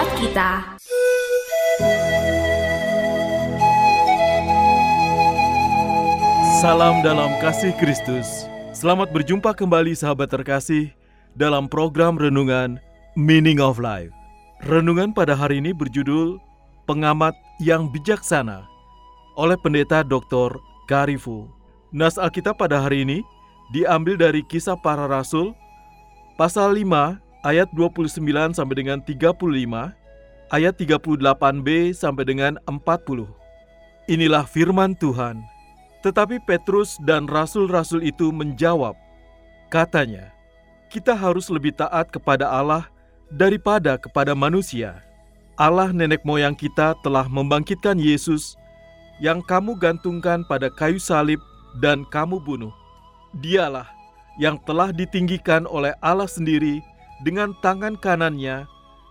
Buat kita Salam dalam kasih Kristus. Selamat berjumpa kembali sahabat terkasih dalam program renungan Meaning of Life. Renungan pada hari ini berjudul Pengamat yang Bijaksana oleh Pendeta Dr. Garifu. Nas Alkitab pada hari ini diambil dari Kisah Para Rasul pasal 5 ayat 29 sampai dengan 35, ayat 38b sampai dengan 40. Inilah firman Tuhan. Tetapi Petrus dan rasul-rasul itu menjawab, katanya, "Kita harus lebih taat kepada Allah daripada kepada manusia. Allah nenek moyang kita telah membangkitkan Yesus yang kamu gantungkan pada kayu salib dan kamu bunuh. Dialah yang telah ditinggikan oleh Allah sendiri dengan tangan kanannya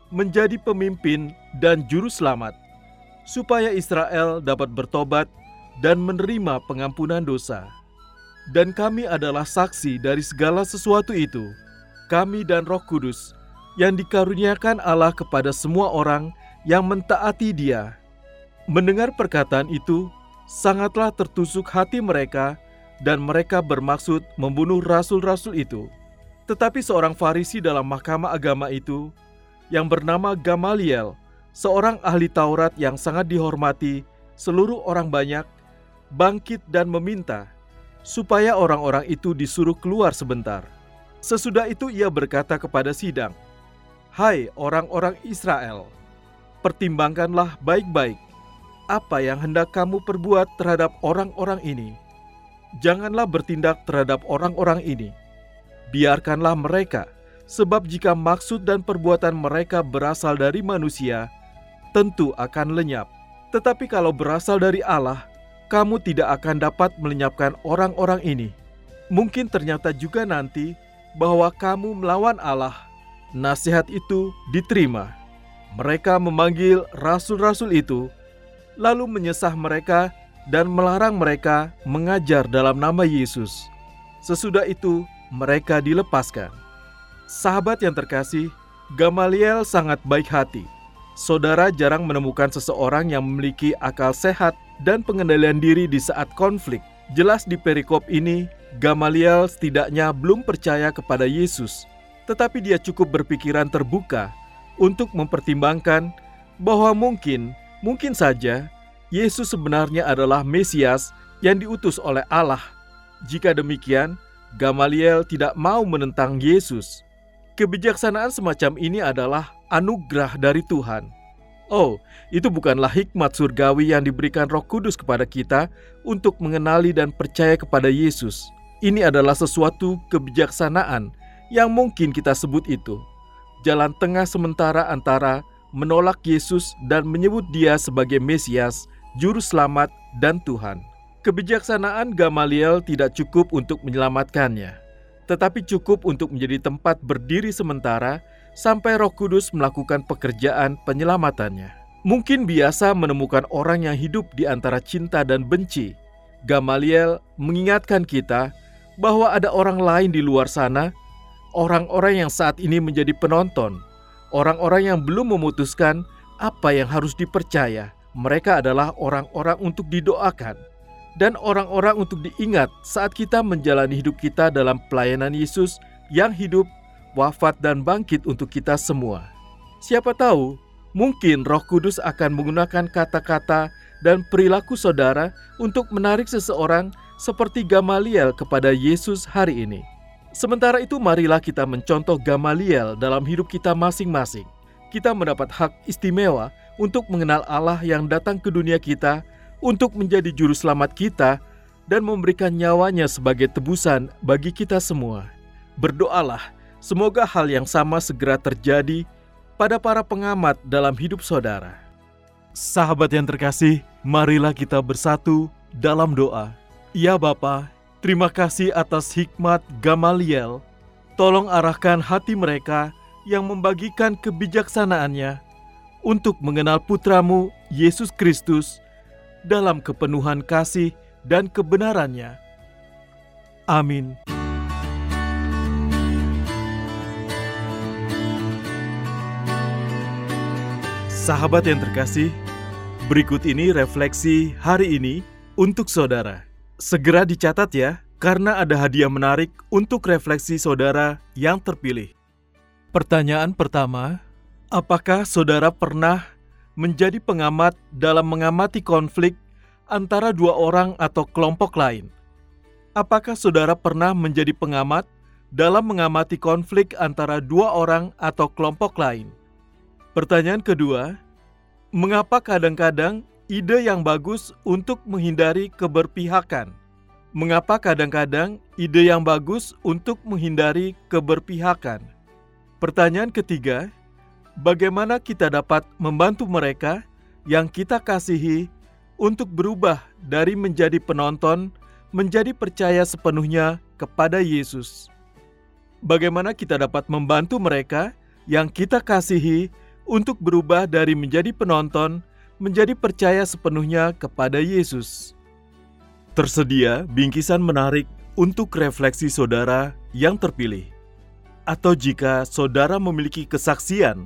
menjadi pemimpin dan juru selamat, supaya Israel dapat bertobat dan menerima pengampunan dosa. Dan kami adalah saksi dari segala sesuatu itu, kami dan Roh Kudus yang dikaruniakan Allah kepada semua orang yang mentaati Dia. Mendengar perkataan itu, sangatlah tertusuk hati mereka, dan mereka bermaksud membunuh rasul-rasul itu. Tetapi seorang Farisi dalam mahkamah agama itu, yang bernama Gamaliel, seorang ahli Taurat yang sangat dihormati seluruh orang banyak, bangkit dan meminta supaya orang-orang itu disuruh keluar sebentar. Sesudah itu ia berkata kepada sidang, "Hai orang-orang Israel, pertimbangkanlah baik-baik apa yang hendak kamu perbuat terhadap orang-orang ini. Janganlah bertindak terhadap orang-orang ini. Biarkanlah mereka, sebab jika maksud dan perbuatan mereka berasal dari manusia, tentu akan lenyap. Tetapi kalau berasal dari Allah, kamu tidak akan dapat melenyapkan orang-orang ini. Mungkin ternyata juga nanti bahwa kamu melawan Allah. Nasihat itu diterima. Mereka memanggil rasul-rasul itu, lalu menyesah mereka dan melarang mereka mengajar dalam nama Yesus. Sesudah itu, mereka dilepaskan. Sahabat yang terkasih, Gamaliel sangat baik hati. Saudara jarang menemukan seseorang yang memiliki akal sehat dan pengendalian diri di saat konflik. Jelas di perikop ini, Gamaliel setidaknya belum percaya kepada Yesus, tetapi dia cukup berpikiran terbuka untuk mempertimbangkan bahwa mungkin, mungkin saja Yesus sebenarnya adalah Mesias yang diutus oleh Allah. Jika demikian, Gamaliel tidak mau menentang Yesus. Kebijaksanaan semacam ini adalah anugerah dari Tuhan. Oh, itu bukanlah hikmat surgawi yang diberikan Roh Kudus kepada kita untuk mengenali dan percaya kepada Yesus. Ini adalah sesuatu kebijaksanaan yang mungkin kita sebut itu. Jalan tengah sementara antara menolak Yesus dan menyebut Dia sebagai Mesias, Juru Selamat, dan Tuhan. Kebijaksanaan Gamaliel tidak cukup untuk menyelamatkannya, tetapi cukup untuk menjadi tempat berdiri sementara sampai Roh Kudus melakukan pekerjaan penyelamatannya. Mungkin biasa menemukan orang yang hidup di antara cinta dan benci. Gamaliel mengingatkan kita bahwa ada orang lain di luar sana, orang-orang yang saat ini menjadi penonton, orang-orang yang belum memutuskan apa yang harus dipercaya. Mereka adalah orang-orang untuk didoakan dan orang-orang untuk diingat saat kita menjalani hidup kita dalam pelayanan Yesus yang hidup wafat dan bangkit untuk kita semua. Siapa tahu, mungkin Roh Kudus akan menggunakan kata-kata dan perilaku saudara untuk menarik seseorang seperti Gamaliel kepada Yesus hari ini. Sementara itu, marilah kita mencontoh Gamaliel dalam hidup kita masing-masing. Kita mendapat hak istimewa untuk mengenal Allah yang datang ke dunia kita untuk menjadi juru selamat kita dan memberikan nyawanya sebagai tebusan bagi kita semua. Berdoalah, semoga hal yang sama segera terjadi pada para pengamat dalam hidup saudara. Sahabat yang terkasih, marilah kita bersatu dalam doa. Ya Bapa, terima kasih atas hikmat Gamaliel. Tolong arahkan hati mereka yang membagikan kebijaksanaannya untuk mengenal putramu Yesus Kristus dalam kepenuhan kasih dan kebenarannya. Amin. Sahabat yang terkasih, berikut ini refleksi hari ini untuk saudara. Segera dicatat ya, karena ada hadiah menarik untuk refleksi saudara yang terpilih. Pertanyaan pertama, apakah saudara pernah menjadi pengamat dalam mengamati konflik antara dua orang atau kelompok lain. Apakah saudara pernah menjadi pengamat dalam mengamati konflik antara dua orang atau kelompok lain? Pertanyaan kedua, mengapa kadang-kadang ide yang bagus untuk menghindari keberpihakan? Mengapa kadang-kadang ide yang bagus untuk menghindari keberpihakan? Pertanyaan ketiga, bagaimana kita dapat membantu mereka yang kita kasihi untuk berubah dari menjadi penonton menjadi percaya sepenuhnya kepada Yesus. Bagaimana kita dapat membantu mereka yang kita kasihi untuk berubah dari menjadi penonton menjadi percaya sepenuhnya kepada Yesus? Tersedia bingkisan menarik untuk refleksi saudara yang terpilih. Atau jika saudara memiliki kesaksian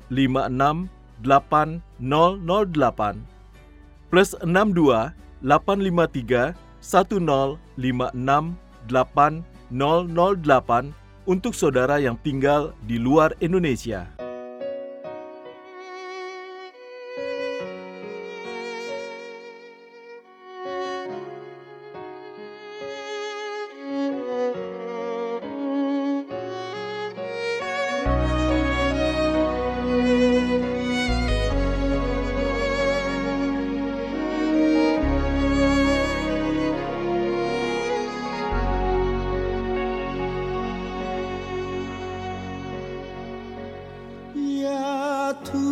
8008 plus 62 853 1056 8008 untuk saudara yang tinggal di luar Indonesia. Bersama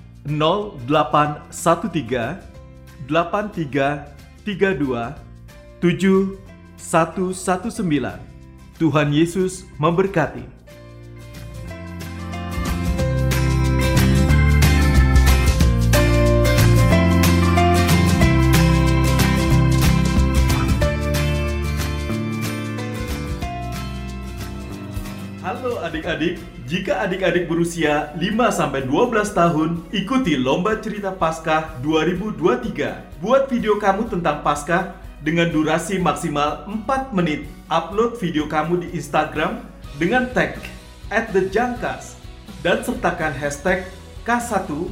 0813 8332 7119 Tuhan Yesus memberkati. Halo adik-adik, jika adik-adik berusia 5-12 tahun, ikuti Lomba Cerita Paskah 2023. Buat video kamu tentang Paskah dengan durasi maksimal 4 menit. Upload video kamu di Instagram dengan tag at the Jangkas dan sertakan hashtag K1,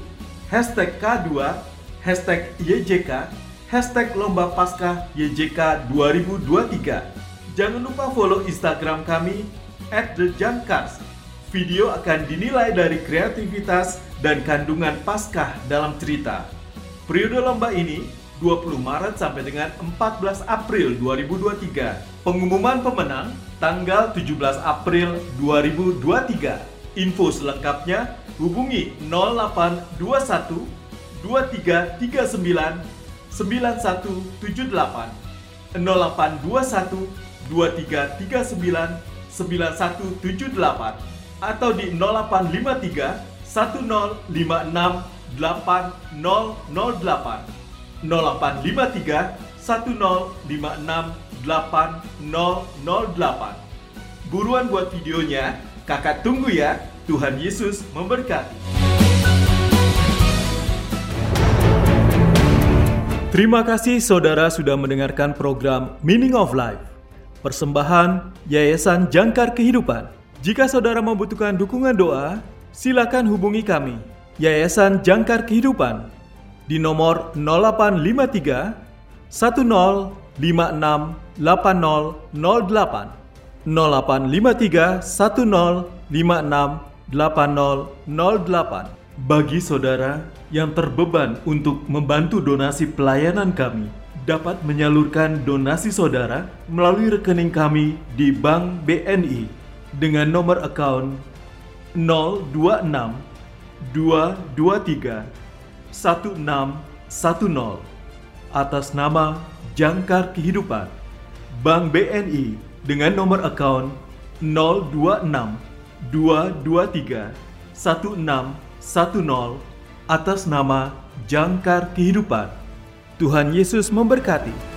hashtag K2, hashtag YJK, hashtag Lomba Paskah YJK 2023. Jangan lupa follow Instagram kami at the Jangkars. Video akan dinilai dari kreativitas dan kandungan paskah dalam cerita. Periode lomba ini 20 Maret sampai dengan 14 April 2023. Pengumuman pemenang tanggal 17 April 2023. Info selengkapnya hubungi 0821 2339 9178 0821 2339 9178 atau di 0853 1056 8008 0853 1056 8008 Buruan buat videonya, kakak tunggu ya. Tuhan Yesus memberkati. Terima kasih saudara sudah mendengarkan program Meaning of Life. Persembahan Yayasan Jangkar Kehidupan. Jika saudara membutuhkan dukungan doa, silakan hubungi kami. Yayasan Jangkar Kehidupan di nomor 0853 1056 8008 0853 1056 8008 bagi saudara yang terbeban untuk membantu donasi pelayanan kami dapat menyalurkan donasi saudara melalui rekening kami di Bank BNI dengan nomor account 026 223 1610 atas nama Jangkar Kehidupan. Bank BNI dengan nomor account 026 223 1610 atas nama Jangkar Kehidupan. Tuhan Yesus memberkati.